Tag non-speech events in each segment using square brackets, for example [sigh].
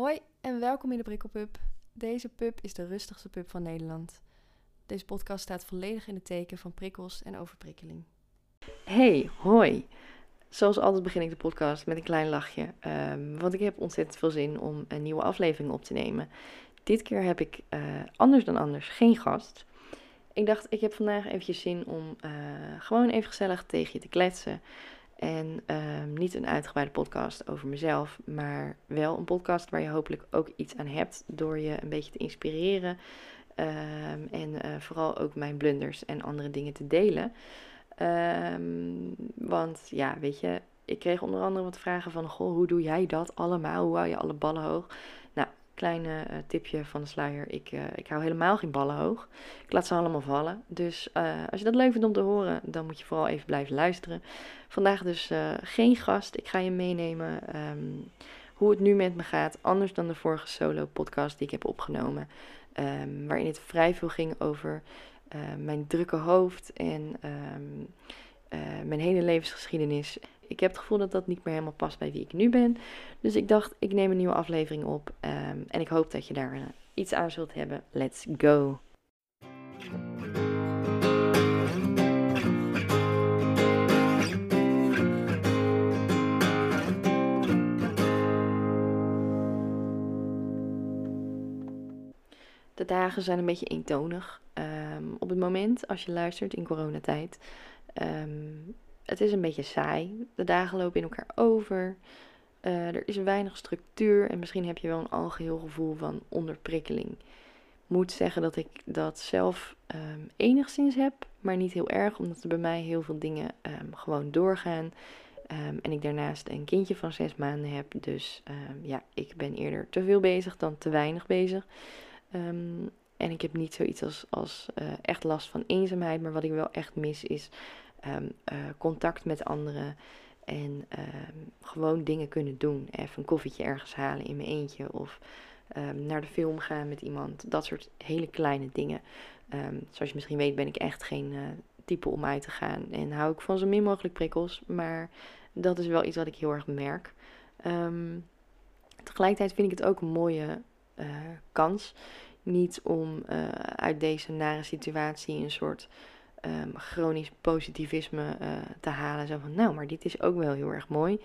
Hoi en welkom in de Prikkelpub. Deze pub is de rustigste pub van Nederland. Deze podcast staat volledig in het teken van prikkels en overprikkeling. Hey, hoi. Zoals altijd begin ik de podcast met een klein lachje, ehm, want ik heb ontzettend veel zin om een nieuwe aflevering op te nemen. Dit keer heb ik eh, anders dan anders geen gast. Ik dacht, ik heb vandaag eventjes zin om eh, gewoon even gezellig tegen je te kletsen. En ehm, niet een uitgebreide podcast over mezelf, maar wel een podcast waar je hopelijk ook iets aan hebt door je een beetje te inspireren. Ehm, en eh, vooral ook mijn blunders en andere dingen te delen. Ehm, want ja, weet je, ik kreeg onder andere wat vragen van: Goh, hoe doe jij dat allemaal? Hoe hou je alle ballen hoog? Kleine uh, tipje van de sluier. Ik, uh, ik hou helemaal geen ballen hoog. Ik laat ze allemaal vallen. Dus uh, als je dat leuk vindt om te horen, dan moet je vooral even blijven luisteren. Vandaag dus geen gast. Ik ga je meenemen um, hoe het nu met me gaat. Anders dan de vorige solo podcast die ik heb opgenomen. Um, waarin het vrij veel ging over mijn drukke hoofd en um, mijn hele levensgeschiedenis ik heb het gevoel dat dat niet meer helemaal past bij wie ik nu ben. Dus ik dacht, ik neem een nieuwe aflevering op. Um, en ik hoop dat je daar uh, iets aan zult hebben. Let's go! De dagen zijn een beetje eentonig. Um, op het moment, als je luistert in coronatijd, um, het is een beetje saai. De dagen lopen in elkaar over. Uh, er is weinig structuur en misschien heb je wel een algeheel gevoel van onderprikkeling. Moet zeggen dat ik dat zelf um, enigszins heb, maar niet heel erg, omdat er bij mij heel veel dingen um, gewoon doorgaan. Um, en ik daarnaast een kindje van zes maanden heb. Dus ja, ik ben eerder te veel bezig dan te weinig bezig. En ik heb niet zoiets als, als uh, echt last van eenzaamheid. Maar wat ik wel echt mis is um, uh, contact met anderen. En um, gewoon dingen kunnen doen. Even een koffietje ergens halen in mijn eentje. Of um, naar de film gaan met iemand. Dat soort hele kleine dingen. zoals je misschien weet ben ik echt geen uh, type om uit te gaan. En hou ik van zo min mogelijk prikkels. Maar dat is wel iets wat ik heel erg merk. tegelijkertijd vind ik het ook een mooie kans. Niet om uh, uit deze nare situatie een soort um, chronisch positivisme uh, te halen. Zo van, nou, maar dit is ook wel heel erg mooi.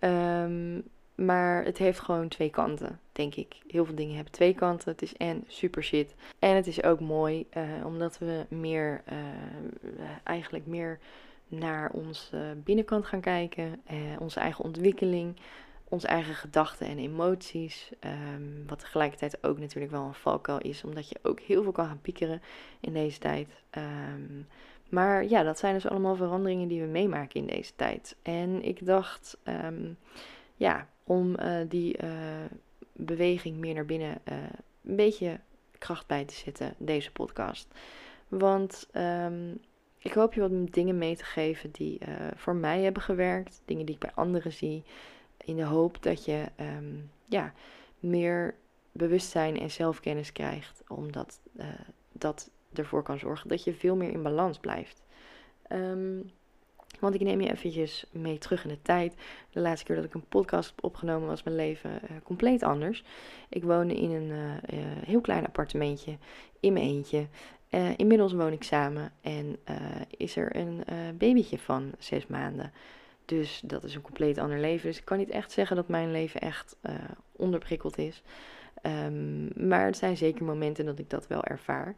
Um, maar het heeft gewoon twee kanten, denk ik. Heel veel dingen hebben twee kanten. Het is en super shit. En het is ook mooi, uh, omdat we meer, eigenlijk meer naar onze binnenkant gaan kijken. onze eigen ontwikkeling onze eigen gedachten en emoties. Um, wat tegelijkertijd ook natuurlijk wel een valkuil is, omdat je ook heel veel kan gaan piekeren in deze tijd. Um, maar ja, dat zijn dus allemaal veranderingen die we meemaken in deze tijd. En ik dacht, um, ja, om uh, die uh, beweging meer naar binnen uh, een beetje kracht bij te zetten, deze podcast. Want ik hoop je wat dingen mee te geven die voor mij hebben gewerkt, dingen die ik bij anderen zie in de hoop dat je um, ja, meer bewustzijn en zelfkennis krijgt, omdat uh, dat ervoor kan zorgen dat je veel meer in balans blijft. Um, want ik neem je eventjes mee terug in de tijd. De laatste keer dat ik een podcast heb opgenomen was mijn leven uh, compleet anders. Ik woonde in een uh, heel klein appartementje in mijn eentje. inmiddels woon ik samen en is er een babytje van zes maanden. Dus dat is een compleet ander leven. Dus ik kan niet echt zeggen dat mijn leven echt uh, onderprikkeld is. Um, maar er zijn zeker momenten dat ik dat wel ervaar.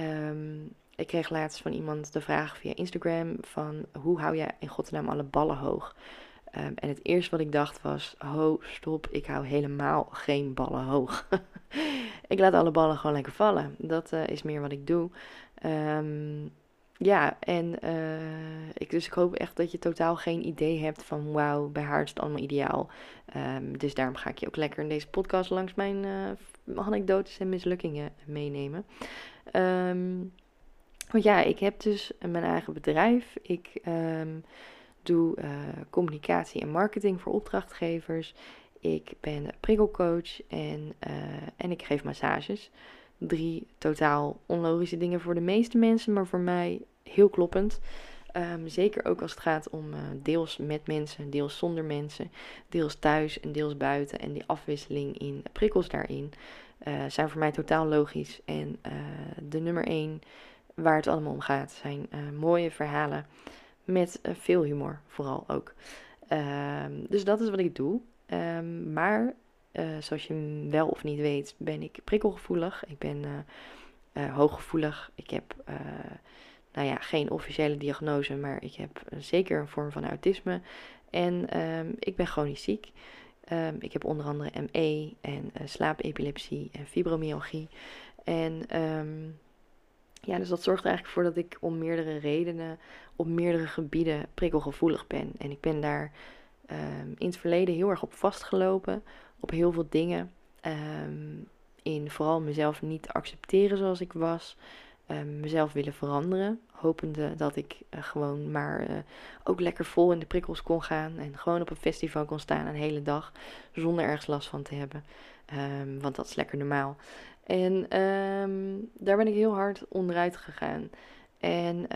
Um, ik kreeg laatst van iemand de vraag via Instagram van hoe hou jij in godsnaam alle ballen hoog? Um, en het eerste wat ik dacht was, ho, stop, ik hou helemaal geen ballen hoog. [laughs] ik laat alle ballen gewoon lekker vallen. Dat uh, is meer wat ik doe. Um, ja, en uh, ik, dus ik hoop echt dat je totaal geen idee hebt van wauw, bij haar is het allemaal ideaal. Um, dus daarom ga ik je ook lekker in deze podcast langs mijn uh, anekdotes en mislukkingen meenemen. Um, want ja, ik heb dus mijn eigen bedrijf. Ik um, doe uh, communicatie en marketing voor opdrachtgevers. Ik ben prikkelcoach en, en ik geef massages drie totaal onlogische dingen voor de meeste mensen, maar voor mij heel kloppend. Ehm, zeker ook als het gaat om uh, deels met mensen, deels zonder mensen, deels thuis en deels buiten. En die afwisseling in prikkels daarin uh, zijn voor mij totaal logisch. En uh, de nummer één waar het allemaal om gaat zijn mooie verhalen met veel humor vooral ook. Ehm, dus dat is wat ik doe. Um, maar zoals je wel of niet weet, ben ik prikkelgevoelig. Ik ben hooggevoelig. Ik heb nou ja, geen officiële diagnose, maar ik heb zeker een vorm van autisme. En um, ik ben chronisch ziek. Um, ik heb onder andere ME en slaapepilepsie en fibromyalgie. En um, ja, dus dat zorgt er eigenlijk voor dat ik om meerdere redenen op meerdere gebieden prikkelgevoelig ben. En ik ben daar in het verleden heel erg op vastgelopen, op heel veel dingen. in vooral mezelf niet accepteren zoals ik was. Um, mezelf willen veranderen. Hopende dat ik uh, gewoon maar uh, ook lekker vol in de prikkels kon gaan. En gewoon op een festival kon staan een hele dag. Zonder ergens last van te hebben. Want dat is lekker normaal. En daar ben ik heel hard onderuit gegaan. En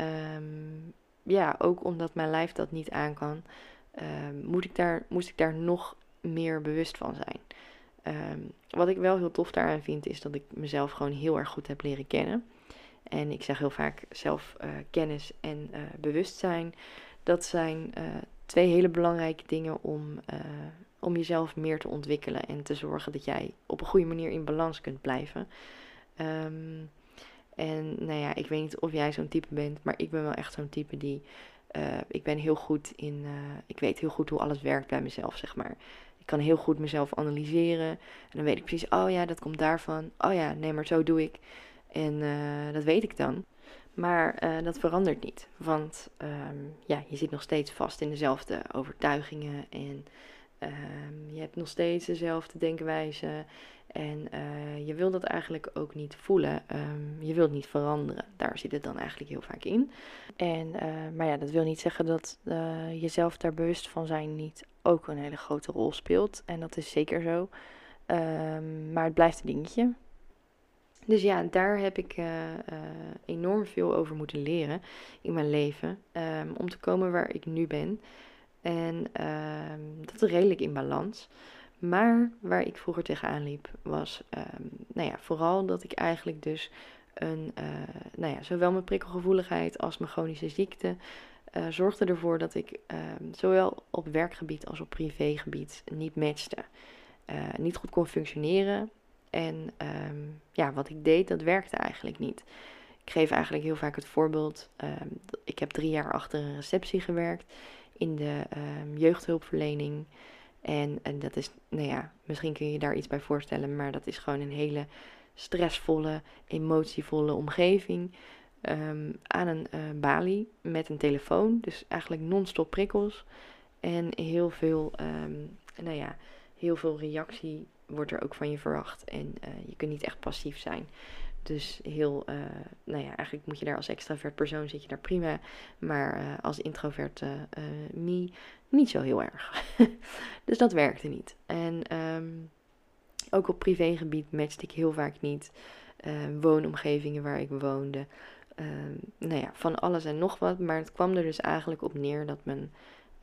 ja, ook omdat mijn lijf dat niet aan kan. Moet ik daar, moest ik daar nog meer bewust van zijn. wat ik wel heel tof daaraan vind, is dat ik mezelf gewoon heel erg goed heb leren kennen. En ik zeg heel vaak zelf uh, kennis en uh, bewustzijn. Dat zijn uh, twee hele belangrijke dingen om, om jezelf meer te ontwikkelen en te zorgen dat jij op een goede manier in balans kunt blijven. Um, en nou ja, ik weet niet of jij zo'n type bent, maar ik ben wel echt zo'n type die. Ik ben heel goed in. ik weet heel goed hoe alles werkt bij mezelf, zeg maar. Ik kan heel goed mezelf analyseren. En dan weet ik precies, oh ja, dat komt daarvan. Oh ja, nee, maar zo doe ik. En uh, dat weet ik dan. Maar dat verandert niet. Want um, ja, je zit nog steeds vast in dezelfde overtuigingen. En um, je hebt nog steeds dezelfde denkwijze. En uh, je wil dat eigenlijk ook niet voelen. Um, je wilt niet veranderen. Daar zit het dan eigenlijk heel vaak in. En, maar ja, dat wil niet zeggen dat jezelf daar bewust van zijn niet ook een hele grote rol speelt. En dat is zeker zo. maar het blijft een dingetje. Dus ja, daar heb ik uh, uh, enorm veel over moeten leren in mijn leven. Um, om te komen waar ik nu ben. En dat is redelijk in balans. Maar waar ik vroeger tegenaan liep, was um, nou ja, vooral dat ik eigenlijk dus een, uh, nou ja, zowel mijn prikkelgevoeligheid als mijn chronische ziekte zorgde ervoor dat ik zowel op werkgebied als op privégebied niet matchte. niet goed kon functioneren en um, ja, wat ik deed, dat werkte eigenlijk niet. Ik geef eigenlijk heel vaak het voorbeeld. Ik heb drie jaar achter een receptie gewerkt in de jeugdhulpverlening. En, en dat is, nou ja, misschien kun je daar iets bij voorstellen, maar dat is gewoon een hele stressvolle, emotievolle omgeving. aan een uh, balie met een telefoon, dus eigenlijk non-stop prikkels. En heel veel, nou ja, heel veel reactie wordt er ook van je verwacht. En uh, je kunt niet echt passief zijn. Dus heel, uh, nou ja, eigenlijk moet je daar als extravert persoon zit je daar prima. Maar uh, als introvert me niet zo heel erg. [laughs] dus dat werkte niet. En um, ook op privégebied matchte ik heel vaak niet. woonomgevingen waar ik woonde. Um, nou ja, van alles en nog wat. Maar het kwam er dus eigenlijk op neer dat mijn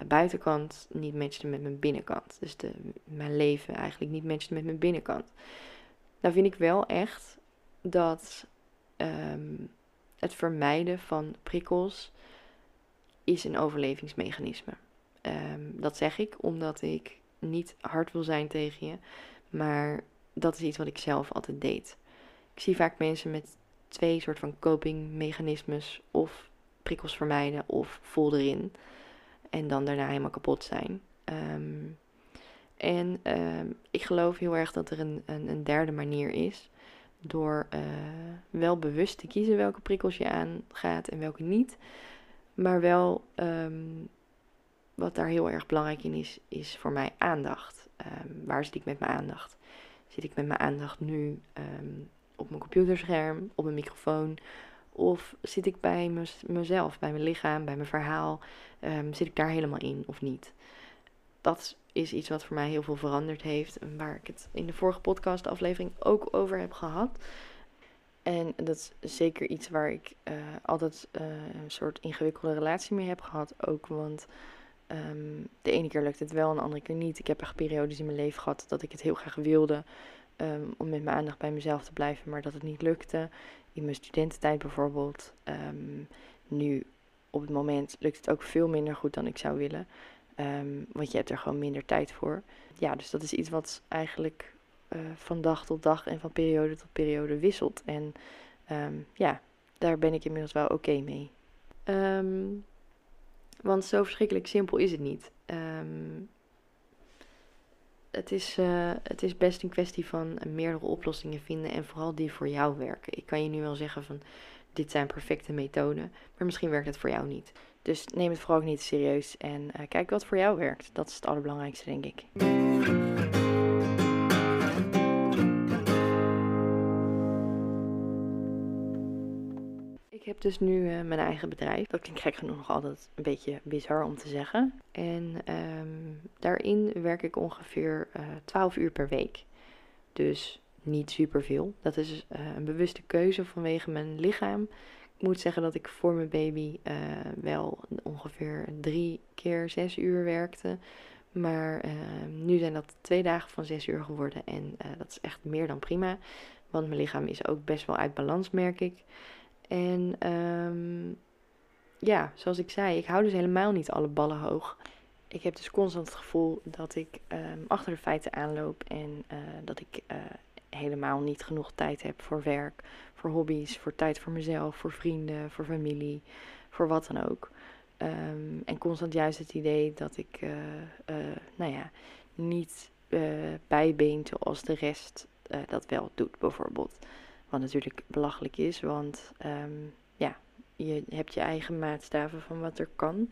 buitenkant niet matchte met mijn binnenkant. Dus de, mijn leven eigenlijk niet matchte met mijn binnenkant. Nou vind ik wel echt dat um, het vermijden van prikkels is een overlevingsmechanisme. Um, dat zeg ik omdat ik niet hard wil zijn tegen je, maar dat is iets wat ik zelf altijd deed. Ik zie vaak mensen met twee soort van copingmechanismes of prikkels vermijden of vol erin en dan daarna helemaal kapot zijn. Um, en ik geloof heel erg dat er een, een, een derde manier is. Door uh, wel bewust te kiezen welke prikkels je aangaat en welke niet. Maar wel, um, wat daar heel erg belangrijk in is, is voor mij aandacht. waar zit ik met mijn aandacht? Zit ik met mijn aandacht nu op mijn computerscherm, op mijn microfoon? Of zit ik bij mezelf, bij mijn lichaam, bij mijn verhaal? Zit ik daar helemaal in of niet? Dat is iets wat voor mij heel veel veranderd heeft. Waar ik het in de vorige podcast aflevering ook over heb gehad. En dat is zeker iets waar ik uh, altijd uh, een soort ingewikkelde relatie mee heb gehad. Ook want um, de ene keer lukt het wel en de andere keer niet. Ik heb echt periodes in mijn leven gehad dat ik het heel graag wilde. Um, om met mijn aandacht bij mezelf te blijven, maar dat het niet lukte. In mijn studententijd bijvoorbeeld. Um, nu op het moment lukt het ook veel minder goed dan ik zou willen. Want je hebt er gewoon minder tijd voor. Ja, dus dat is iets wat eigenlijk uh, van dag tot dag en van periode tot periode wisselt. En um, ja, daar ben ik inmiddels wel oké mee. Um, want zo verschrikkelijk simpel is het niet. Het, is, uh, het is best een kwestie van meerdere oplossingen vinden en vooral die voor jou werken. Ik kan je nu wel zeggen van dit zijn perfecte methoden, maar misschien werkt het voor jou niet. Dus neem het vooral niet serieus en uh, kijk wat voor jou werkt. Dat is het allerbelangrijkste, denk ik. Ik heb dus nu uh, mijn eigen bedrijf. Dat klinkt gek genoeg nog altijd een beetje bizar om te zeggen. En um, daarin werk ik ongeveer uh, 12 uur per week. Dus niet superveel. Dat is een bewuste keuze vanwege mijn lichaam. Moet zeggen dat ik voor mijn baby uh, wel ongeveer drie keer zes uur werkte. Maar ehm, nu zijn dat twee dagen van zes uur geworden. En uh, dat is echt meer dan prima. Want mijn lichaam is ook best wel uit balans, merk ik. En um, ja, zoals ik zei, ik hou dus helemaal niet alle ballen hoog. Ik heb dus constant het gevoel dat ik um, achter de feiten aanloop en uh, dat ik helemaal niet genoeg tijd heb voor werk, voor hobby's, voor tijd voor mezelf, voor vrienden, voor familie, voor wat dan ook. Um, en constant juist het idee dat ik, uh, nou ja, niet bijbeen zoals de rest dat wel doet, bijvoorbeeld. Wat natuurlijk belachelijk is, want um, ja, je hebt je eigen maatstaven van wat er kan.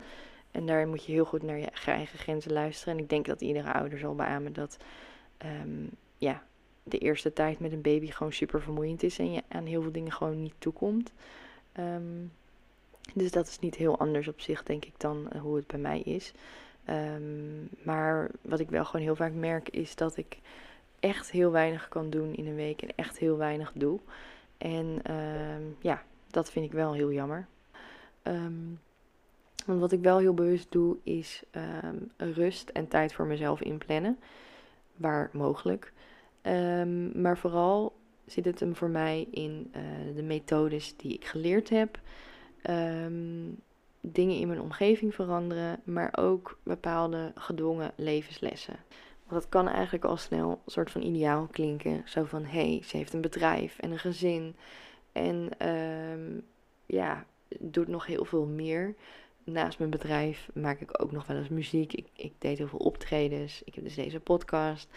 En daar moet je heel goed naar je eigen grenzen luisteren. En ik denk dat iedere ouder zal beamen dat um, ja, de eerste tijd met een baby gewoon super vermoeiend is en je aan heel veel dingen gewoon niet toekomt. Um, dus dat is niet heel anders op zich, denk ik, dan uh, hoe het bij mij is. Um, maar wat ik wel gewoon heel vaak merk is dat ik echt heel weinig kan doen in een week en echt heel weinig doe. En um, ja, dat vind ik wel heel jammer. Want wat ik wel heel bewust doe, is rust en tijd voor mezelf inplannen. Waar mogelijk. Maar vooral zit het hem voor mij in uh, de methodes die ik geleerd heb. dingen in mijn omgeving veranderen, maar ook bepaalde gedwongen levenslessen. Want dat kan eigenlijk al snel een soort van ideaal klinken. Zo van, hé, hey, ze heeft een bedrijf en een gezin. En um, ja, doet nog heel veel meer. Naast mijn bedrijf maak ik ook nog wel eens muziek. Ik, ik deed heel veel optredens. Ik heb dus deze podcast.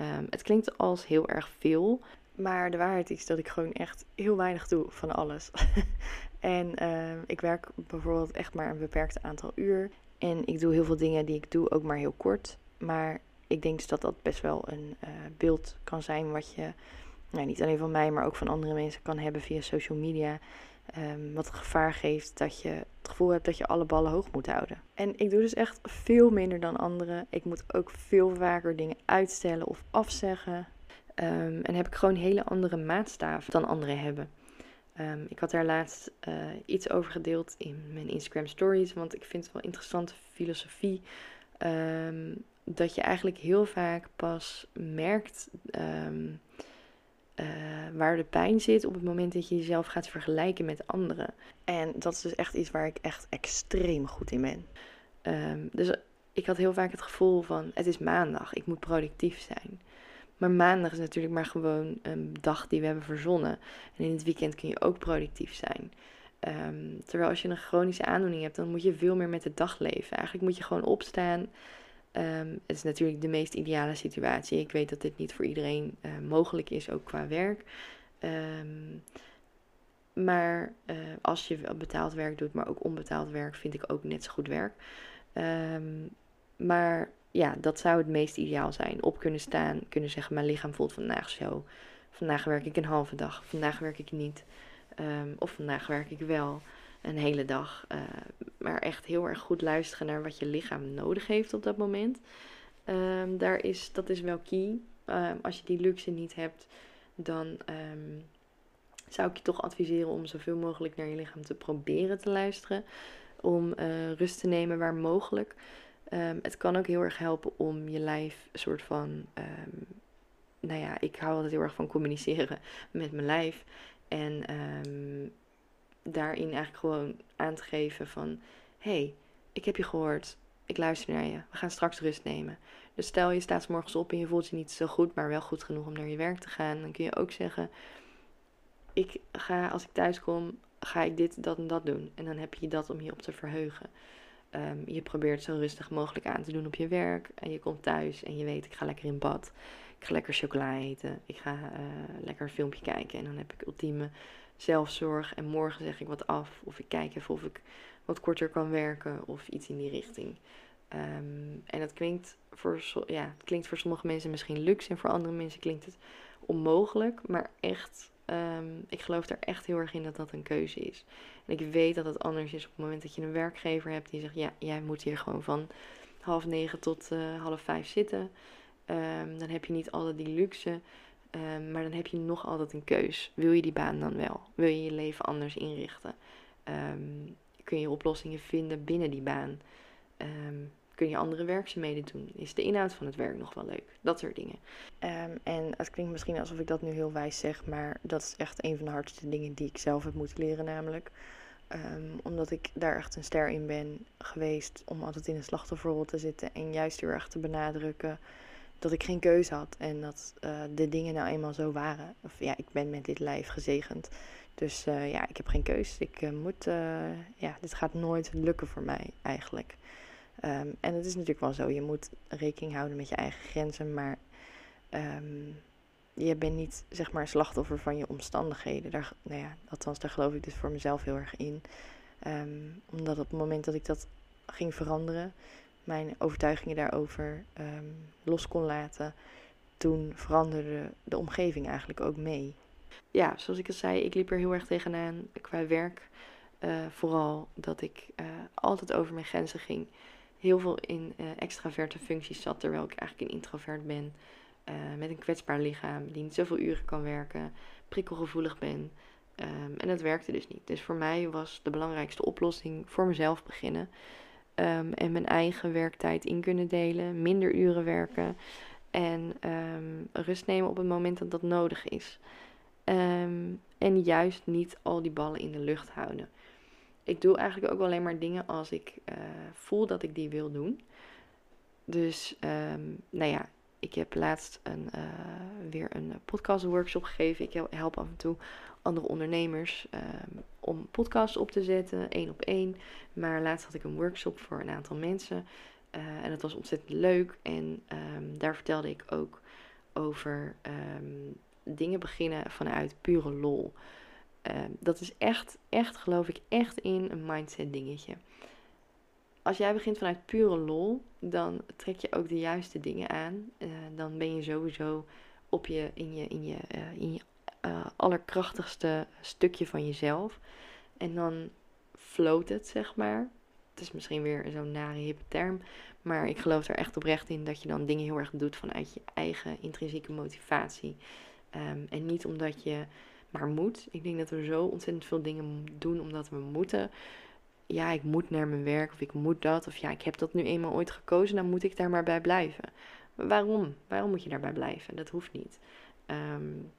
Um, het klinkt als heel erg veel. Maar de waarheid is dat ik gewoon echt heel weinig doe van alles. [laughs] en um, ik werk bijvoorbeeld echt maar een beperkt aantal uur. En ik doe heel veel dingen die ik doe ook maar heel kort. Maar ik denk dus dat dat best wel een uh, beeld kan zijn wat je, nou, niet alleen van mij, maar ook van andere mensen kan hebben via social media. Um, wat gevaar geeft dat je het gevoel hebt dat je alle ballen hoog moet houden. En ik doe dus echt veel minder dan anderen. Ik moet ook veel vaker dingen uitstellen of afzeggen. Um, en heb ik gewoon hele andere maatstaven dan anderen hebben. Um, ik had daar laatst uh, iets over gedeeld in mijn Instagram stories, want ik vind het wel interessante filosofie. Dat je eigenlijk heel vaak pas merkt uh, waar de pijn zit op het moment dat je jezelf gaat vergelijken met anderen. En dat is dus echt iets waar ik echt extreem goed in ben. Um, dus ik had heel vaak het gevoel van het is maandag, ik moet productief zijn. Maar maandag is natuurlijk maar gewoon een dag die we hebben verzonnen. En in het weekend kun je ook productief zijn. Um, terwijl als je een chronische aandoening hebt, dan moet je veel meer met de dag leven. Eigenlijk moet je gewoon opstaan, Um, het is natuurlijk de meest ideale situatie. Ik weet dat dit niet voor iedereen uh, mogelijk is, ook qua werk. Um, maar uh, als je betaald werk doet, maar ook onbetaald werk, vind ik ook net zo goed werk. Um, maar ja, dat zou het meest ideaal zijn. Op kunnen staan, kunnen zeggen: Mijn lichaam voelt vandaag zo. Vandaag werk ik een halve dag, vandaag werk ik niet. of vandaag werk ik wel een hele dag. Uh, maar echt heel erg goed luisteren naar wat je lichaam nodig heeft op dat moment. Um, daar is, dat is wel key. Um, als je die luxe niet hebt, dan um, zou ik je toch adviseren om zoveel mogelijk naar je lichaam te proberen te luisteren. Om eh, rust te nemen waar mogelijk. Ehm, het kan ook heel erg helpen om je lijf een soort van. Ehm, nou ja, ik hou altijd heel erg van communiceren [laughs] met mijn lijf. En ehm, daarin eigenlijk gewoon aan te geven van... hey, ik heb je gehoord. Ik luister naar je. We gaan straks rust nemen. Dus stel je staat morgens op en je voelt je niet zo goed, maar wel goed genoeg om naar je werk te gaan. Dan kun je ook zeggen: Ik ga als ik thuis kom, ga ik dit, dat en dat doen. En dan heb je dat om je op te verheugen. Ehm, je probeert zo rustig mogelijk aan te doen op je werk. En je komt thuis en je weet: Ik ga lekker in bad. Ik ga lekker chocola eten. Ik ga uh, lekker een filmpje kijken. En dan heb ik ultieme zelfzorg. En morgen zeg ik wat af. Of ik kijk even of ik wat korter kan werken. Of iets in die richting. Ehm, en dat klinkt voor, ja, het klinkt voor sommige mensen misschien luxe en voor andere mensen klinkt het onmogelijk. Maar echt, ehm, ik geloof er echt heel erg in dat dat een keuze is. En ik weet dat het anders is op het moment dat je een werkgever hebt die zegt: Ja, jij moet hier gewoon van half negen tot uh, half vijf zitten. Um, dan heb je niet altijd die luxe. Maar dan heb je nog altijd een keus. Wil je die baan dan wel? Wil je je leven anders inrichten? kun je oplossingen vinden binnen die baan? kun je andere werkzaamheden doen? Is de inhoud van het werk nog wel leuk? Dat soort dingen. En het klinkt misschien alsof ik dat nu heel wijs zeg, maar dat is echt een van de hardste dingen die ik zelf heb moeten leren, namelijk. Omdat ik daar echt een ster in ben geweest om altijd in een slachtofferrol te zitten en juist heel erg te benadrukken dat ik geen keuze had en dat uh, de dingen nou eenmaal zo waren. Of ja, ik ben met dit lijf gezegend. Dus uh, ja, ik heb geen keus. Ik uh, moet, ja, dit gaat nooit lukken voor mij eigenlijk. Ehm, en het is natuurlijk wel zo, je moet rekening houden met je eigen grenzen, maar um, je bent niet zeg maar slachtoffer van je omstandigheden. Daar, nou ja, althans, daar geloof ik dus voor mezelf heel erg in. Um, omdat op het moment dat ik dat ging veranderen, mijn overtuigingen daarover los kon laten, toen veranderde de omgeving eigenlijk ook mee. Ja, zoals ik al zei, ik liep er heel erg tegenaan qua werk. Uh, vooral dat ik uh, altijd over mijn grenzen ging heel veel in uh, extraverte functies zat, terwijl ik eigenlijk een introvert ben. Met een kwetsbaar lichaam, die niet zoveel uren kan werken, prikkelgevoelig ben. Um, en dat werkte dus niet. Dus voor mij was de belangrijkste oplossing voor mezelf beginnen. Um, en mijn eigen werktijd in kunnen delen, minder uren werken en um, rust nemen op het moment dat dat nodig is. en juist niet al die ballen in de lucht houden ik doe eigenlijk ook alleen maar dingen als ik uh, voel dat ik die wil doen. Dus, nou ja, ik heb laatst een, uh, weer een podcast workshop gegeven. Ik help af en toe andere ondernemers um, om podcasts op te zetten, één op één. Maar laatst had ik een workshop voor een aantal mensen. Uh, en dat was ontzettend leuk. En um, daar vertelde ik ook over dingen beginnen vanuit pure lol. Ehm, dat is echt, echt, geloof ik, echt in een mindset dingetje. Als jij begint vanuit pure lol, dan trek je ook de juiste dingen aan. Uh, dan ben je sowieso op je, in je, in je, uh, in je uh, allerkrachtigste stukje van jezelf. En dan float het, zeg maar. Het is misschien weer zo'n nare hippe term. Maar ik geloof er echt oprecht in dat je dan dingen heel erg doet vanuit je eigen intrinsieke motivatie. Um, en niet omdat je maar moet. Ik denk dat we zo ontzettend veel dingen doen omdat we moeten. Ja, ik moet naar mijn werk of ik moet dat. Of ja, ik heb dat nu eenmaal ooit gekozen, dan moet ik daar maar bij blijven. waarom? Waarom moet je daarbij blijven? Dat hoeft niet. Um,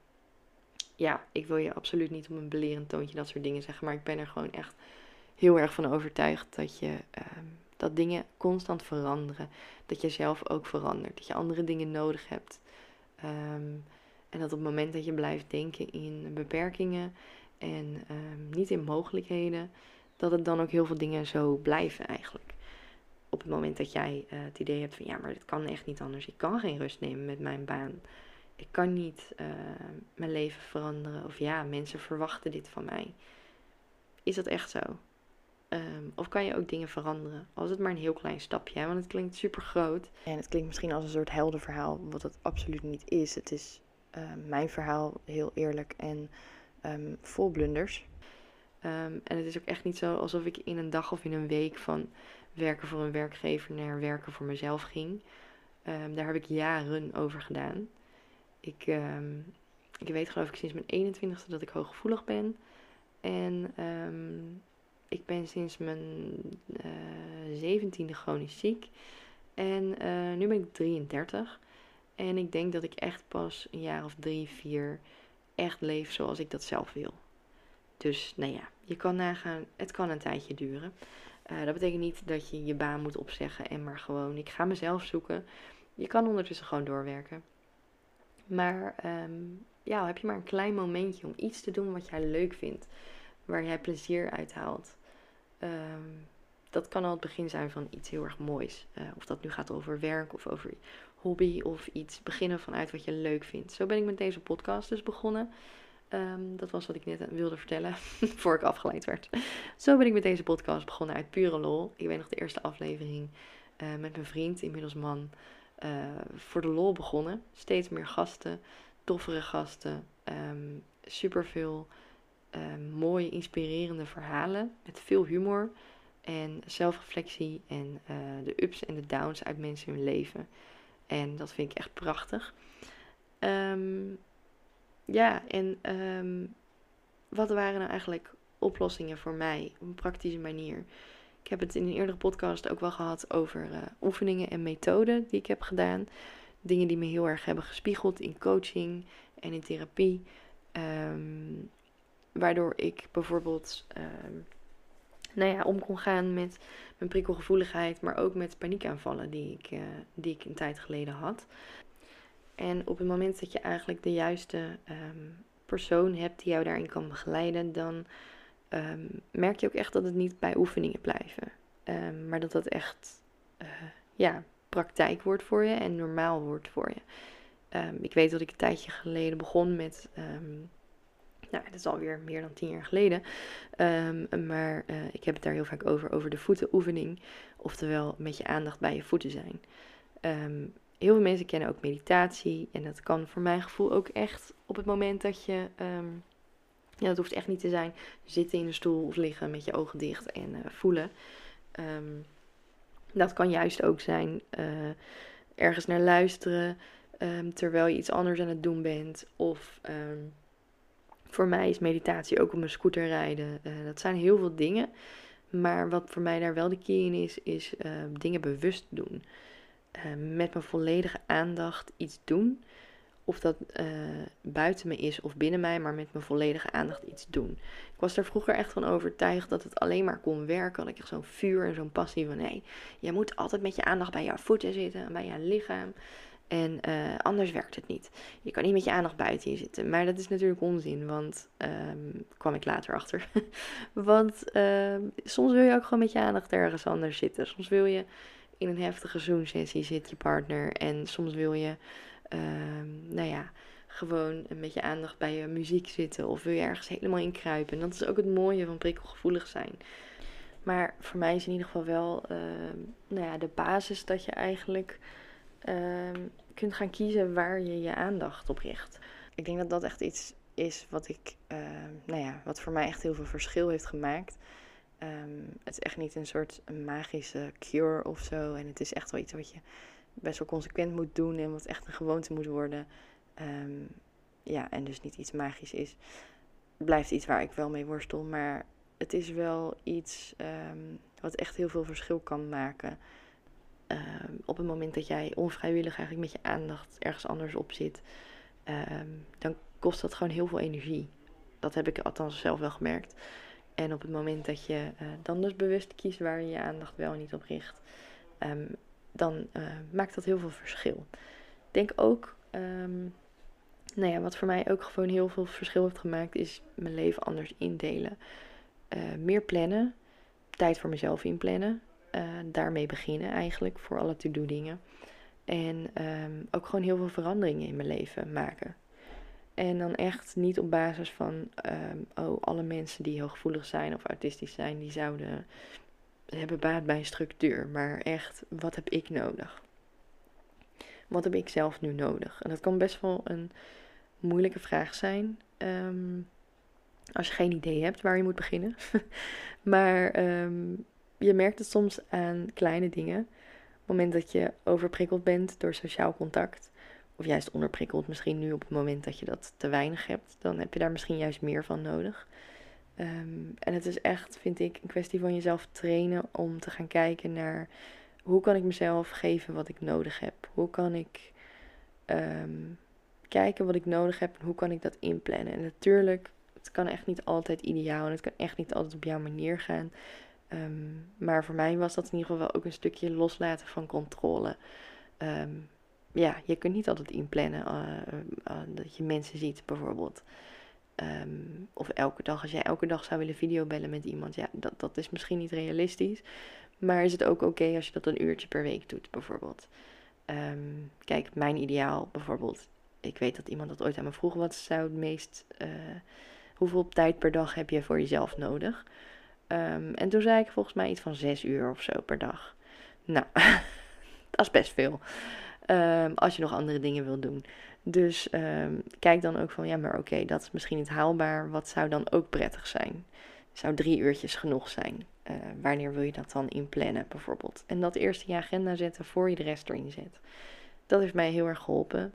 ja, ik wil je absoluut niet op een belerend toontje dat soort dingen zeggen. Maar ik ben er gewoon echt heel erg van overtuigd dat je um, dat dingen constant veranderen. Dat je zelf ook verandert. Dat je andere dingen nodig hebt. Um, en dat op het moment dat je blijft denken in beperkingen en um, niet in mogelijkheden, dat het dan ook heel veel dingen zo blijven eigenlijk. Op het moment dat jij uh, het idee hebt van ja, maar dit kan echt niet anders. Ik kan geen rust nemen met mijn baan. Ik kan niet uh, mijn leven veranderen. Of ja, mensen verwachten dit van mij. Is dat echt zo? Um, of kan je ook dingen veranderen? Als het maar een heel klein stapje, hè? want het klinkt super groot. En het klinkt misschien als een soort heldenverhaal, wat het absoluut niet is. Het is uh, mijn verhaal heel eerlijk en um, vol blunders. Um, en het is ook echt niet zo alsof ik in een dag of in een week van werken voor een werkgever naar werken voor mezelf ging. Daar heb ik jaren over gedaan. Ik ik weet geloof ik sinds mijn 21ste dat ik hooggevoelig ben. En ehm, ik ben sinds mijn uh, 17e chronisch ziek. En uh, nu ben ik 33. En ik denk dat ik echt pas een jaar of drie, vier echt leef zoals ik dat zelf wil. Dus nou ja, je kan nagaan, het kan een tijdje duren. Uh, dat betekent niet dat je je baan moet opzeggen en maar gewoon, ik ga mezelf zoeken. Je kan ondertussen gewoon doorwerken. Maar um, ja, heb je maar een klein momentje om iets te doen wat jij leuk vindt, waar jij plezier uit haalt. Um, dat kan al het begin zijn van iets heel erg moois. Uh, of dat nu gaat over werk of over hobby of iets beginnen vanuit wat je leuk vindt. Zo ben ik met deze podcast dus begonnen. Um, dat was wat ik net wilde vertellen, [laughs] voor ik afgeleid werd. Zo ben ik met deze podcast begonnen uit pure lol. Ik weet nog de eerste aflevering uh, met mijn vriend, inmiddels man, uh, voor de lol begonnen. Steeds meer gasten, toffere gasten, um, superveel um, mooie, inspirerende verhalen met veel humor en zelfreflectie en uh, de ups en de downs uit mensen hun leven. En dat vind ik echt prachtig. Um, ja, en wat waren nou eigenlijk oplossingen voor mij op een praktische manier? Ik heb het in een eerdere podcast ook wel gehad over uh, oefeningen en methoden die ik heb gedaan. Dingen die me heel erg hebben gespiegeld in coaching en in therapie. Um, waardoor ik bijvoorbeeld um, nou ja, om kon gaan met mijn prikkelgevoeligheid, maar ook met paniekaanvallen die ik, uh, die ik een tijd geleden had. En op het moment dat je eigenlijk de juiste um, persoon hebt die jou daarin kan begeleiden, dan um, merk je ook echt dat het niet bij oefeningen blijven. Um, maar dat dat echt uh, ja, praktijk wordt voor je en normaal wordt voor je. ik weet dat ik een tijdje geleden begon met nou, dat is alweer meer dan tien jaar geleden. Maar uh, ik heb het daar heel vaak over, over de voetenoefening. Oftewel met je aandacht bij je voeten zijn. Heel veel mensen kennen ook meditatie. En dat kan voor mijn gevoel ook echt op het moment dat je... ja, dat hoeft echt niet te zijn zitten in een stoel of liggen met je ogen dicht en uh, voelen. dat kan juist ook zijn uh, ergens naar luisteren terwijl je iets anders aan het doen bent. Of voor mij is meditatie ook op mijn scooter rijden. Uh, dat zijn heel veel dingen. Maar wat voor mij daar wel de key in is, is dingen bewust doen. Met mijn volledige aandacht iets doen. Of dat buiten me is of binnen mij, maar met mijn volledige aandacht iets doen. Ik was er vroeger echt van overtuigd dat het alleen maar kon werken. Had ik zo'n vuur en zo'n passie van nee, je moet altijd met je aandacht bij jouw voeten zitten, bij je lichaam. En uh, anders werkt het niet. Je kan niet met je aandacht buiten je zitten. Maar dat is natuurlijk onzin, want um, kwam ik later achter. [laughs] want uh, soms wil je ook gewoon met je aandacht ergens anders zitten. Soms wil je in een heftige zoom-sessie zit je partner. En soms wil je, nou ja, gewoon met je aandacht bij je muziek zitten. Of wil je ergens helemaal in kruipen. En dat is ook het mooie van prikkelgevoelig zijn. Maar voor mij is in ieder geval wel ehm, nou ja, de basis dat je eigenlijk um, kunt gaan kiezen waar je je aandacht op richt. Ik denk dat dat echt iets is wat ik, nou ja, wat voor mij echt heel veel verschil heeft gemaakt. Het is echt niet een soort magische cure of zo. En het is echt wel iets wat je best wel consequent moet doen en wat echt een gewoonte moet worden. Um, ja, en dus niet iets magisch is. Blijft iets waar ik wel mee worstel, maar het is wel iets um, wat echt heel veel verschil kan maken. Ehm, op het moment dat jij onvrijwillig eigenlijk met je aandacht ergens anders op zit, ehm, dan kost dat gewoon heel veel energie. Dat heb ik althans zelf wel gemerkt. En op het moment dat je uh, dan dus bewust kiest waar je je aandacht wel en niet op richt, dan uh, maakt dat heel veel verschil. Ik denk ook, nou ja, wat voor mij ook gewoon heel veel verschil heeft gemaakt, is mijn leven anders indelen. Uh, meer plannen, tijd voor mezelf inplannen. Uh, daarmee beginnen eigenlijk voor alle to-do dingen. En um, ook gewoon heel veel veranderingen in mijn leven maken. En dan echt niet op basis van, um, oh, alle mensen die heel gevoelig zijn of autistisch zijn, die zouden hebben baat bij structuur. Maar echt, wat heb ik nodig? Wat heb ik zelf nu nodig? En dat kan best wel een moeilijke vraag zijn. Um, als je geen idee hebt waar je moet beginnen. [laughs] maar um, je merkt het soms aan kleine dingen. Op het moment dat je overprikkeld bent door sociaal contact. of juist onderprikkeld misschien nu op het moment dat je dat te weinig hebt, dan heb je daar misschien juist meer van nodig. Ehm, en het is echt, vind ik, een kwestie van jezelf trainen om te gaan kijken naar hoe kan ik mezelf geven wat ik nodig heb? Hoe kan ik ehm, kijken wat ik nodig heb en hoe kan ik dat inplannen? En natuurlijk, het kan echt niet altijd ideaal en het kan echt niet altijd op jouw manier gaan. Ehm, maar voor mij was dat in ieder geval wel ook een stukje loslaten van controle. ja, je kunt niet altijd inplannen uh, uh, dat je mensen ziet, bijvoorbeeld. Ehm, of elke dag, als jij elke dag zou willen videobellen met iemand, ja, dat, dat is misschien niet realistisch. Maar is het ook oké als je dat een uurtje per week doet, bijvoorbeeld? Ehm, kijk, mijn ideaal bijvoorbeeld. Ik weet dat iemand dat ooit aan me vroeg. Wat zou het meest. Uh, hoeveel tijd per dag heb je voor jezelf nodig? Um, en toen zei ik volgens mij iets van zes uur of zo per dag. Nou, [laughs] dat is best veel. als je nog andere dingen wil doen. Dus um, kijk dan ook van, ja, maar oké, dat is misschien niet haalbaar. Wat zou dan ook prettig zijn? Zou drie uurtjes genoeg zijn? Uh, wanneer wil je dat dan inplannen, bijvoorbeeld? En dat eerst in je agenda zetten voor je de rest erin zet. Dat heeft mij heel erg geholpen.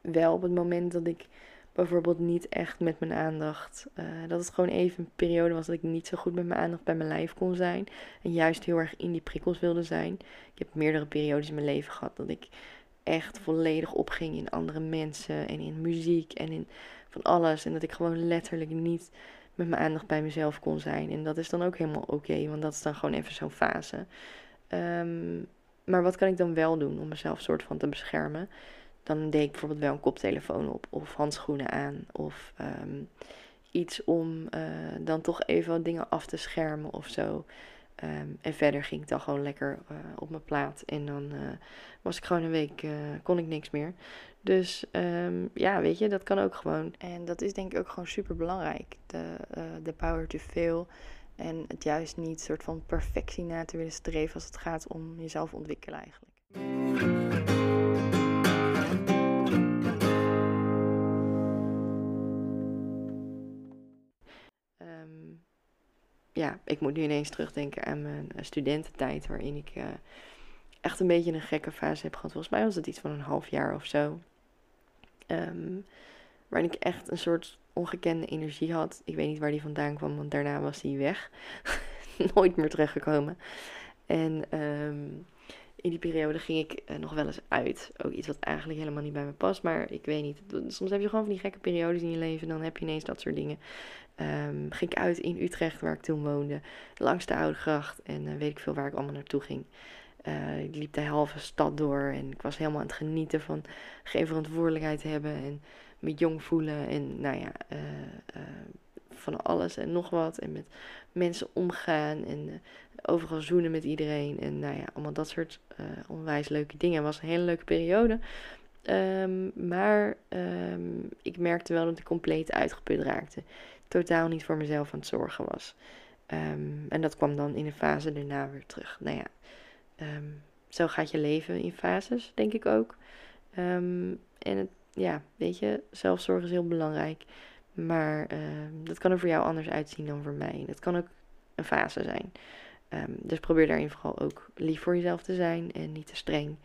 Wel op het moment dat ik bijvoorbeeld niet echt met mijn aandacht. Uh, dat het gewoon even een periode was dat ik niet zo goed met mijn aandacht bij mijn lijf kon zijn. En juist heel erg in die prikkels wilde zijn. Ik heb meerdere periodes in mijn leven gehad dat ik echt volledig opging in andere mensen en in muziek en in van alles. En dat ik gewoon letterlijk niet met mijn aandacht bij mezelf kon zijn. En dat is dan ook helemaal oké, want dat is dan gewoon even zo'n fase. Ehm, maar wat kan ik dan wel doen om mezelf soort van te beschermen? Dan deed ik bijvoorbeeld wel een koptelefoon op of handschoenen aan of ehm, iets om uh, dan toch even wat dingen af te schermen of zo. Ehm, en verder ging ik dan gewoon lekker uh, op mijn plaat. En dan uh, was ik gewoon een week, uh, kon ik niks meer. Dus um, ja, weet je, dat kan ook gewoon. En dat is denk ik ook gewoon super belangrijk. De, de power to fail. En het juist niet soort van perfectie na te willen streven als het gaat om jezelf ontwikkelen eigenlijk. Ja, ik moet nu ineens terugdenken aan mijn eh, studententijd, waarin ik uh, echt een beetje een gekke fase heb gehad. Volgens mij was het iets van een half jaar of zo. Um, waarin ik echt een soort ongekende energie had. Ik weet niet waar die vandaan kwam, want daarna was die weg. [laughs] Nooit meer teruggekomen. En um, in die periode ging ik uh, nog wel eens uit. Ook iets wat eigenlijk helemaal niet bij me past. Maar ik weet niet. Soms heb je gewoon van die gekke periodes in je leven. Dan heb je ineens dat soort dingen. Um, ging ik uit in Utrecht, waar ik toen woonde. Langs de Oude Gracht. En uh, weet ik veel waar ik allemaal naartoe ging. Uh, ik liep de halve stad door. En ik was helemaal aan het genieten van geen verantwoordelijkheid hebben. En me jong voelen. En nou ja, van alles en nog wat. En met mensen omgaan. En overal zoenen met iedereen. En nou ja, allemaal dat soort uh, onwijs leuke dingen. Het was een hele leuke periode. Um, maar um, ik merkte wel dat ik compleet uitgeput raakte. Totaal niet voor mezelf aan het zorgen was. Um, en dat kwam dan in een fase daarna weer terug. Nou ja, zo gaat je leven in fases, denk ik ook. en het, ja, weet je, zelfzorg is heel belangrijk. Maar dat kan er voor jou anders uitzien dan voor mij. Dat kan ook een fase zijn. Um, dus probeer daarin vooral ook lief voor jezelf te zijn en niet te streng.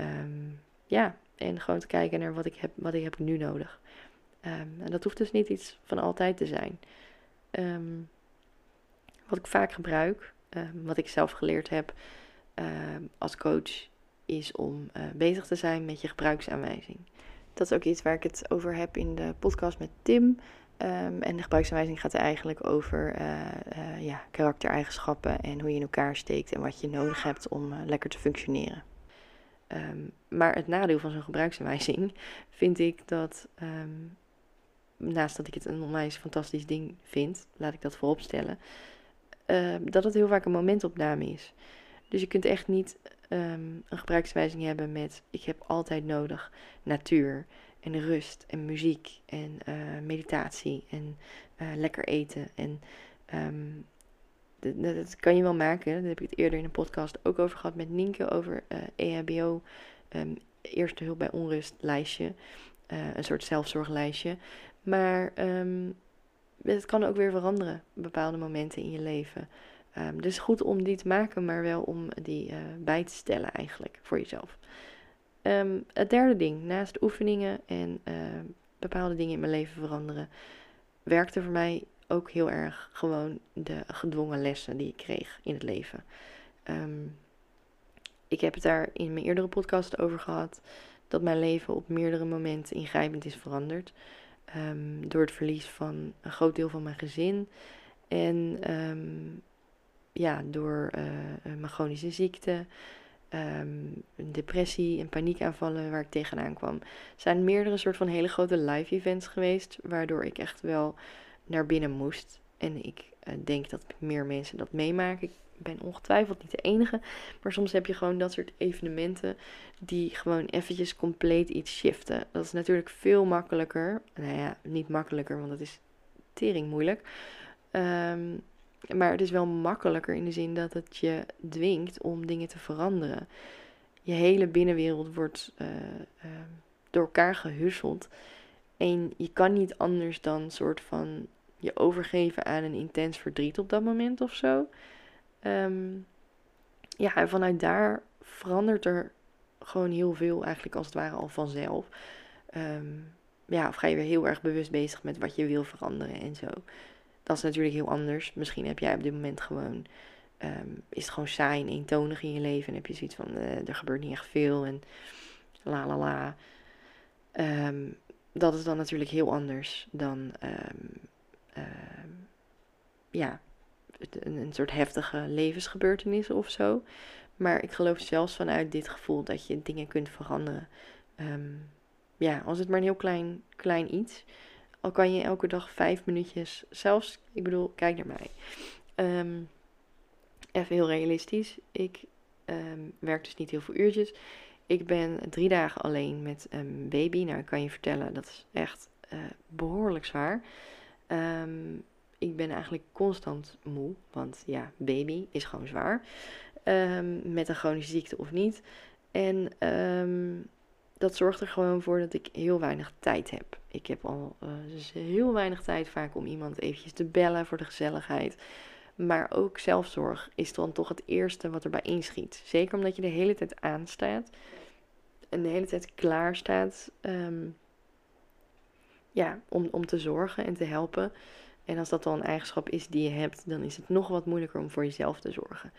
Um, ja, en gewoon te kijken naar wat ik heb, wat ik heb nu nodig. Um, en dat hoeft dus niet iets van altijd te zijn. wat ik vaak gebruik, wat ik zelf geleerd heb als coach, is om uh, bezig te zijn met je gebruiksaanwijzing. Dat is ook iets waar ik het over heb in de podcast met Tim. Um, en de gebruiksaanwijzing gaat eigenlijk over uh, uh, ja, karaktereigenschappen en hoe je in elkaar steekt en wat je nodig hebt om uh, lekker te functioneren. Um, maar het nadeel van zo'n gebruiksaanwijzing [laughs] vind ik dat, um, naast dat ik het een onwijs fantastisch ding vind, laat ik dat voorop stellen, dat het heel vaak een momentopname is. Dus je kunt echt niet een gebruiksaanwijzing hebben met ik heb altijd nodig natuur en rust en muziek en uh, meditatie en uh, lekker eten. En um, dat kan je wel maken. Daar heb ik het eerder in een podcast ook over gehad met Nienke over uh, EHBO. Um, ehm, eerste hulp bij onrust lijstje. een soort zelfzorglijstje. Maar het kan ook weer veranderen. Bepaalde momenten in je leven. Um, dus goed om die te maken, maar wel om die bij te stellen eigenlijk voor jezelf. Ehm, het derde ding, naast oefeningen en uh, bepaalde dingen in mijn leven veranderen, werkte voor mij ook heel erg gewoon de gedwongen lessen die ik kreeg in het leven. Ehm, ik heb het daar in mijn eerdere podcast over gehad. Dat mijn leven op meerdere momenten ingrijpend is veranderd. Door het verlies van een groot deel van mijn gezin. En ja, door uh, mijn chronische ziekte. depressie en paniekaanvallen waar ik tegenaan kwam. Zijn meerdere soort van hele grote live events geweest. Waardoor ik echt wel naar binnen moest. En ik uh, denk dat meer mensen dat meemaken ben ongetwijfeld niet de enige. Maar soms heb je gewoon dat soort evenementen die gewoon eventjes compleet iets shiften. Dat is natuurlijk veel makkelijker. Nou ja, niet makkelijker, want dat is tering moeilijk. Um, maar het is wel makkelijker in de zin dat het je dwingt om dingen te veranderen. Je hele binnenwereld wordt uh, uh, door elkaar gehusseld. En je kan niet anders dan soort van je overgeven aan een intens verdriet op dat moment of zo. Um, ja, en vanuit daar verandert er gewoon heel veel, eigenlijk als het ware al vanzelf. Um, ja, of ga je weer heel erg bewust bezig met wat je wil veranderen en zo. Dat is natuurlijk heel anders. Misschien heb jij op dit moment gewoon. Um, is het gewoon saai en eentonig in je leven. En heb je zoiets van: uh, er gebeurt niet echt veel. En la la la. Um, dat is dan natuurlijk heel anders dan. ja, een, een soort heftige levensgebeurtenissen of zo. Maar ik geloof zelfs vanuit dit gevoel dat je dingen kunt veranderen. Ja, als het maar een heel klein, klein iets. Al kan je elke dag vijf minuutjes, zelfs, ik bedoel, kijk naar mij. Um, even heel realistisch. Ik um, werk dus niet heel veel uurtjes. Ik ben drie dagen alleen met een baby. Nou, ik kan je vertellen, dat is echt uh, behoorlijk zwaar. Um, ik ben eigenlijk constant moe. Want ja, baby is gewoon zwaar. Met een chronische ziekte of niet. En um, dat zorgt er gewoon voor dat ik heel weinig tijd heb. Ik heb al uh, dus heel weinig tijd vaak om iemand eventjes te bellen voor de gezelligheid. Maar ook zelfzorg is dan toch het eerste wat erbij inschiet. Zeker omdat je de hele tijd aanstaat. En de hele tijd klaar staat. Um, ja, om, om te zorgen en te helpen. En als dat dan een eigenschap is die je hebt, dan is het nog wat moeilijker om voor jezelf te zorgen.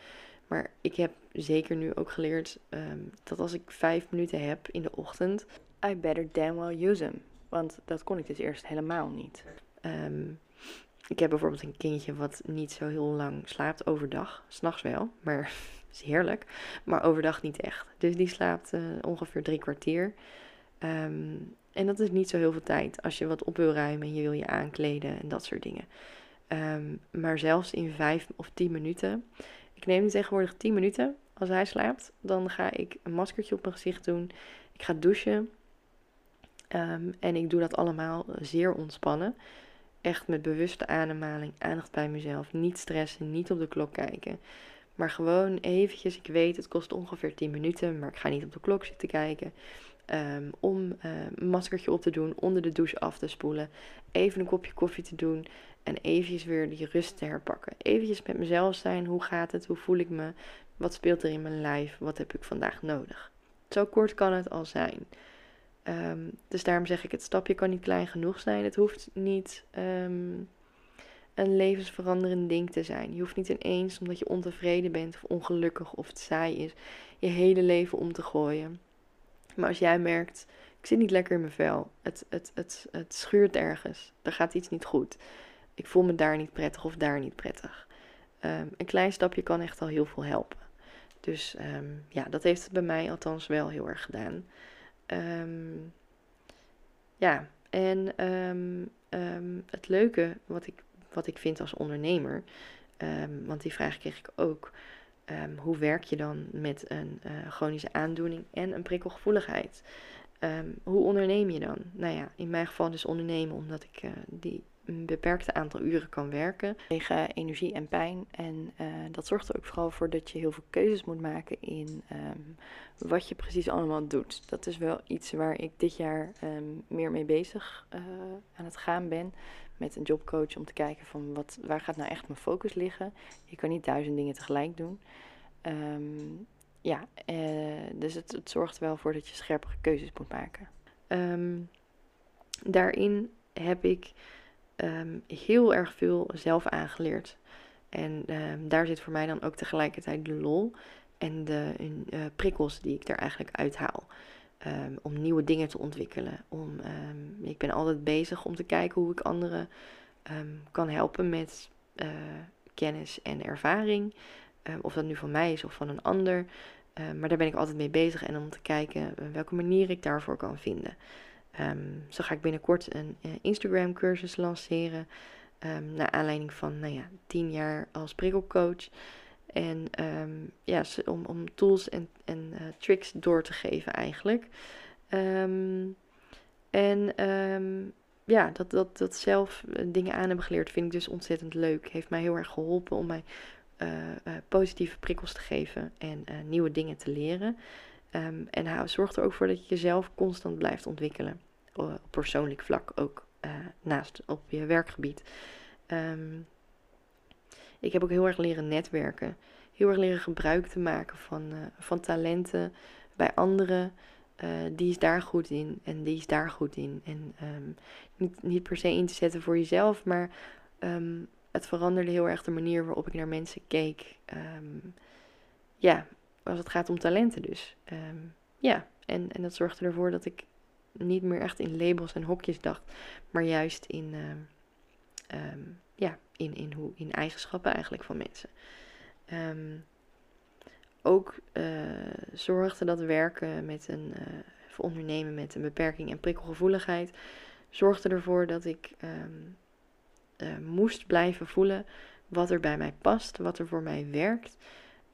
Maar ik heb zeker nu ook geleerd um, dat als ik vijf minuten heb in de ochtend, I better damn well use them. Want dat kon ik dus eerst helemaal niet. Um, ik heb bijvoorbeeld een kindje wat niet zo heel lang slaapt overdag. S'nachts wel, maar [laughs] is heerlijk. Maar overdag niet echt. Dus die slaapt uh, ongeveer drie kwartier. Um, en dat is niet zo heel veel tijd als je wat op wil ruimen en je wil je aankleden en dat soort dingen. Maar zelfs in vijf of tien minuten. Ik neem tegenwoordig tien minuten als hij slaapt. Dan ga ik een maskertje op mijn gezicht doen. Ik ga douchen. Um, en ik doe dat allemaal zeer ontspannen. Echt met bewuste ademhaling, aandacht bij mezelf. Niet stressen, niet op de klok kijken. Maar gewoon eventjes, ik weet het kost ongeveer 10 minuten, maar ik ga niet op de klok zitten kijken. Um, om uh, een maskertje op te doen, onder de douche af te spoelen, even een kopje koffie te doen en eventjes weer die rust te herpakken. Eventjes met mezelf zijn, hoe gaat het, hoe voel ik me, wat speelt er in mijn lijf, wat heb ik vandaag nodig. Zo kort kan het al zijn. Um, dus daarom zeg ik, het stapje kan niet klein genoeg zijn. Het hoeft niet um, een levensveranderend ding te zijn. Je hoeft niet ineens, omdat je ontevreden bent of ongelukkig of het saai is, je hele leven om te gooien. Maar als jij merkt, ik zit niet lekker in mijn vel, het, het, het, het schuurt ergens, er gaat iets niet goed, ik voel me daar niet prettig of daar niet prettig. Um, een klein stapje kan echt al heel veel helpen. Dus um, ja, dat heeft het bij mij althans wel heel erg gedaan. Um, ja, en het leuke wat ik, wat ik vind als ondernemer, want die vraag kreeg ik ook. Um, hoe werk je dan met een uh, chronische aandoening en een prikkelgevoeligheid? Um, hoe onderneem je dan? Nou ja, in mijn geval dus ondernemen omdat ik uh, die een beperkte aantal uren kan werken. Tegen energie en pijn. En uh, dat zorgt er ook vooral voor dat je heel veel keuzes moet maken in um, wat je precies allemaal doet. Dat is wel iets waar ik dit jaar meer mee bezig aan het gaan ben met een jobcoach om te kijken van wat, waar gaat nou echt mijn focus liggen. Je kan niet duizend dingen tegelijk doen. Um, ja, dus het, het zorgt er wel voor dat je scherpere keuzes moet maken. Ehm, daarin heb ik ehm, heel erg veel zelf aangeleerd. En ehm, daar zit voor mij dan ook tegelijkertijd de lol en de uh, prikkels die ik er eigenlijk uithaal. Um, om nieuwe dingen te ontwikkelen. Om, ik ben altijd bezig om te kijken hoe ik anderen kan helpen met uh, kennis en ervaring. of dat nu van mij is of van een ander. maar daar ben ik altijd mee bezig en om te kijken welke manier ik daarvoor kan vinden. Zo ga ik binnenkort een uh, Instagram cursus lanceren. Um, naar aanleiding van, nou ja, tien jaar als prikkelcoach. En um, ja, om, om tools en, en uh, tricks door te geven eigenlijk. en ja, dat, dat, dat zelf eh, dingen aan hebben geleerd vind ik dus ontzettend leuk. Heeft mij heel erg geholpen om mij uh, positieve prikkels te geven en nieuwe dingen te leren. En hou, zorg er ook voor dat je jezelf constant blijft ontwikkelen. Op persoonlijk vlak ook, naast op je werkgebied. Um, ik heb ook heel erg leren netwerken. Heel erg leren gebruik te maken van, uh, van talenten bij anderen. Uh, die is daar goed in en die is daar goed in. En um, niet, niet per se in te zetten voor jezelf, maar um, het veranderde heel erg de manier waarop ik naar mensen keek. Um, ja, als het gaat om talenten dus. Ja, en, en dat zorgde ervoor dat ik niet meer echt in labels en hokjes dacht, maar juist in, ja, in, in, hoe, in eigenschappen eigenlijk van mensen. Um, ook uh, zorgde dat werken met een, uh, ondernemen met een beperking en prikkelgevoeligheid, zorgde ervoor dat ik uh, moest blijven voelen wat er bij mij past, wat er voor mij werkt.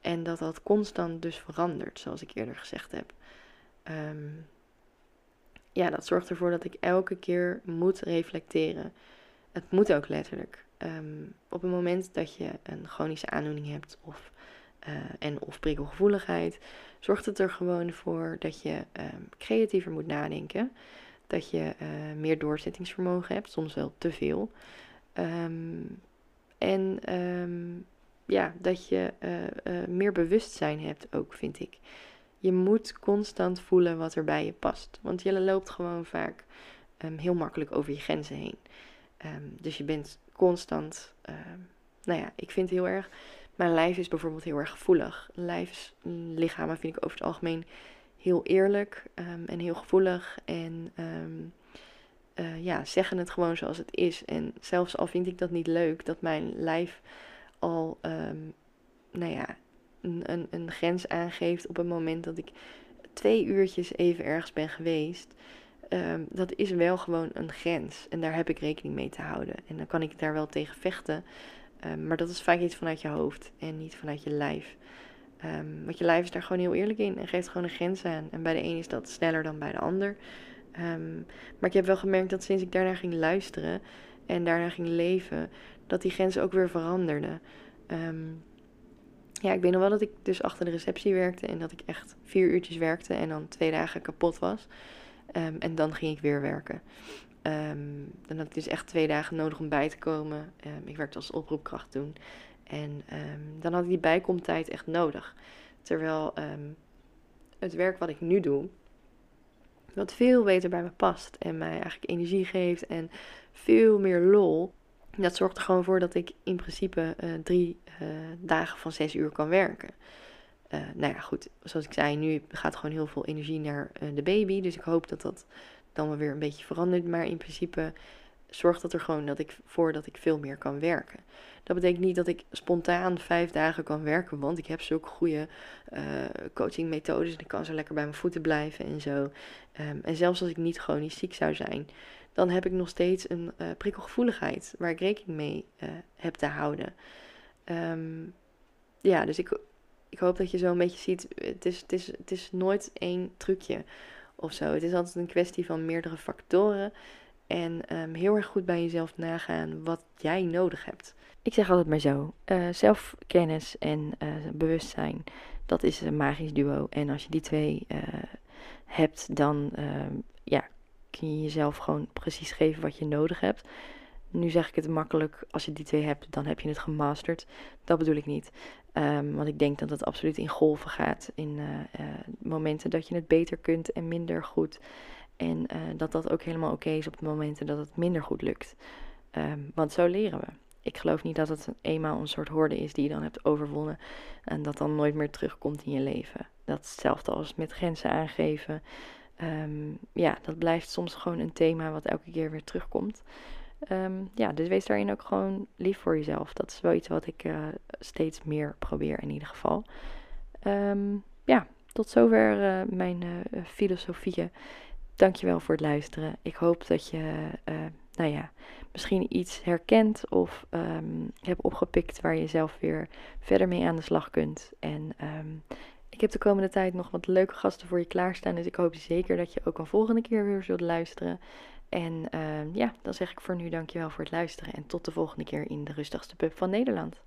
En dat dat constant dus verandert, zoals ik eerder gezegd heb. Um, ja, dat zorgt ervoor dat ik elke keer moet reflecteren. Het moet ook letterlijk. Um, op het moment dat je een chronische aandoening hebt of, uh, en of prikkelgevoeligheid, zorgt het er gewoon voor dat je um, creatiever moet nadenken. Dat je uh, meer doorzettingsvermogen hebt, soms wel te veel. Um, en ja, dat je uh, meer bewustzijn hebt ook, vind ik. Je moet constant voelen wat er bij je past. Want je loopt gewoon vaak heel makkelijk over je grenzen heen. Dus je bent constant, um, nou ja, ik vind heel erg, mijn lijf is bijvoorbeeld heel erg gevoelig. Lijfslichamen vind ik over het algemeen heel eerlijk en heel gevoelig. En uh, ja, zeggen het gewoon zoals het is. En zelfs al vind ik dat niet leuk, dat mijn lijf al, nou ja, een, een, grens aangeeft op het moment dat ik twee uurtjes even ergens ben geweest. Ehm, dat is wel gewoon een grens. En daar heb ik rekening mee te houden. En dan kan ik daar wel tegen vechten. Um, maar dat is vaak iets vanuit je hoofd en niet vanuit je lijf. Um, want je lijf is daar gewoon heel eerlijk in en geeft gewoon een grens aan. En bij de een is dat sneller dan bij de ander. maar ik heb wel gemerkt dat sinds ik daarna ging luisteren en daarna ging leven, dat die grens ook weer veranderde. Ja, ik weet nog wel dat ik dus achter de receptie werkte en dat ik echt vier uurtjes werkte en dan twee dagen kapot was. Um, en dan ging ik weer werken. Um, dan had ik dus echt twee dagen nodig om bij te komen. Um, ik werkte als oproepkracht toen. En dan had ik die bijkomtijd echt nodig. Terwijl het werk wat ik nu doe, wat veel beter bij me past en mij eigenlijk energie geeft en veel meer lol, dat zorgt er gewoon voor dat ik in principe uh, drie uh, dagen van zes uur kan werken. Uh, nou ja, goed, zoals ik zei, nu gaat gewoon heel veel energie naar de baby. Dus ik hoop dat dat dan wel weer een beetje verandert. Maar in principe zorgt dat er gewoon dat ik voordat ik veel meer kan werken. Dat betekent niet dat ik spontaan vijf dagen kan werken, want ik heb zulke goede uh, coachingmethodes en ik kan zo lekker bij mijn voeten blijven en zo. Um, en zelfs als ik niet chronisch ziek zou zijn, dan heb ik nog steeds een prikkelgevoeligheid waar ik rekening mee heb te houden. Um, ja, dus ik, ik hoop dat je zo een beetje ziet, het is, het, is, het is nooit één trucje of zo. Het is altijd een kwestie van meerdere factoren. En um, heel erg goed bij jezelf nagaan wat jij nodig hebt. Ik zeg altijd maar zo: uh, zelfkennis en uh, bewustzijn, dat is een magisch duo. En als je die twee uh, hebt, dan ja, kun je jezelf gewoon precies geven wat je nodig hebt. Nu zeg ik het makkelijk, als je die twee hebt, dan heb je het gemasterd. Dat bedoel ik niet. Ehm, want ik denk dat het absoluut in golven gaat. In uh, momenten dat je het beter kunt en minder goed. En uh, dat dat ook helemaal oké is op de momenten dat het minder goed lukt. Um, want zo leren we. Ik geloof niet dat het eenmaal een soort horde is die je dan hebt overwonnen. En dat dan nooit meer terugkomt in je leven. Dat is hetzelfde als met grenzen aangeven. Um, ja, dat blijft soms gewoon een thema wat elke keer weer terugkomt. Um, ja, dus wees daarin ook gewoon lief voor jezelf. Dat is wel iets wat ik uh, steeds meer probeer in ieder geval. Um, ja, tot zover uh, mijn uh, filosofieën. Dankjewel voor het luisteren. Ik hoop dat je, nou ja, misschien iets herkent of um, hebt opgepikt waar je zelf weer verder mee aan de slag kunt. En ik heb de komende tijd nog wat leuke gasten voor je klaarstaan. Dus ik hoop zeker dat je ook een volgende keer weer zult luisteren. En uh, ja, dan zeg ik voor nu dankjewel voor het luisteren. En tot de volgende keer in de rustigste pub van Nederland.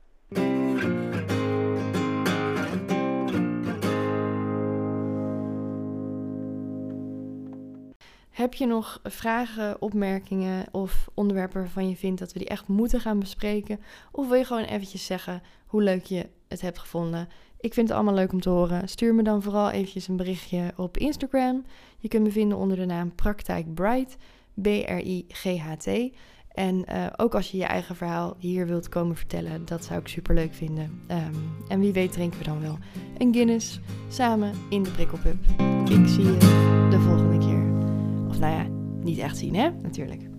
Heb je nog vragen, opmerkingen of onderwerpen waarvan je vindt dat we die echt moeten gaan bespreken? Of wil je gewoon eventjes zeggen hoe leuk je het hebt gevonden? Ik vind het allemaal leuk om te horen. Stuur me dan vooral eventjes een berichtje op Instagram. Je kunt me vinden onder de naam Praktijk Bright. B-R-I-G-H-T. En uh, ook als je je eigen verhaal hier wilt komen vertellen, dat zou ik super leuk vinden. Um, en wie weet drinken we dan wel een Guinness samen in de prikkelpub. Ik zie je de volgende keer. Of nou ja, niet echt zien hè, natuurlijk.